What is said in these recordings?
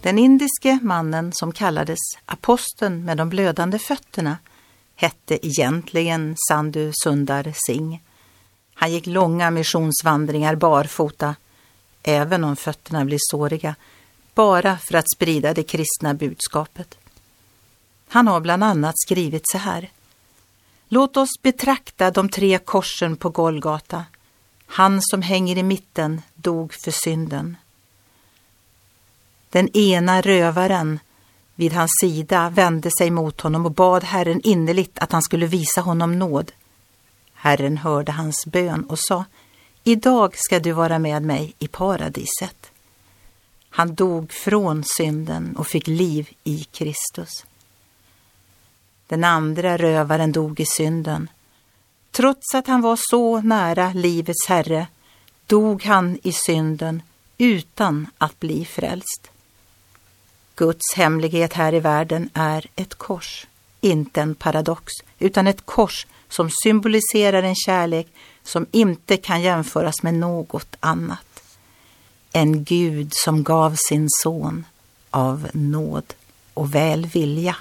Den indiske mannen som kallades aposteln med de blödande fötterna hette egentligen Sandhu Sundar Singh. Han gick långa missionsvandringar barfota, även om fötterna blev såriga, bara för att sprida det kristna budskapet. Han har bland annat skrivit så här. Låt oss betrakta de tre korsen på Golgata. Han som hänger i mitten dog för synden. Den ena rövaren vid hans sida vände sig mot honom och bad Herren innerligt att han skulle visa honom nåd. Herren hörde hans bön och sa, idag ska du vara med mig i paradiset. Han dog från synden och fick liv i Kristus. Den andra rövaren dog i synden. Trots att han var så nära livets Herre dog han i synden utan att bli frälst. Guds hemlighet här i världen är ett kors, inte en paradox, utan ett kors som symboliserar en kärlek som inte kan jämföras med något annat. En Gud som gav sin son av nåd och välvilja.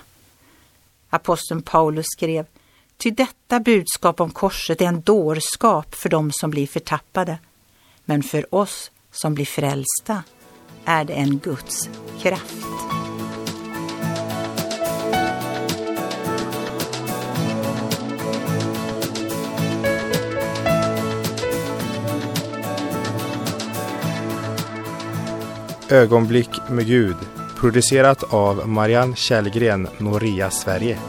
Aposteln Paulus skrev, ty detta budskap om korset är en dårskap för dem som blir förtappade, men för oss som blir frälsta är det en Guds kraft. Ögonblick med Gud producerat av Marianne Källgren, Noria Sverige.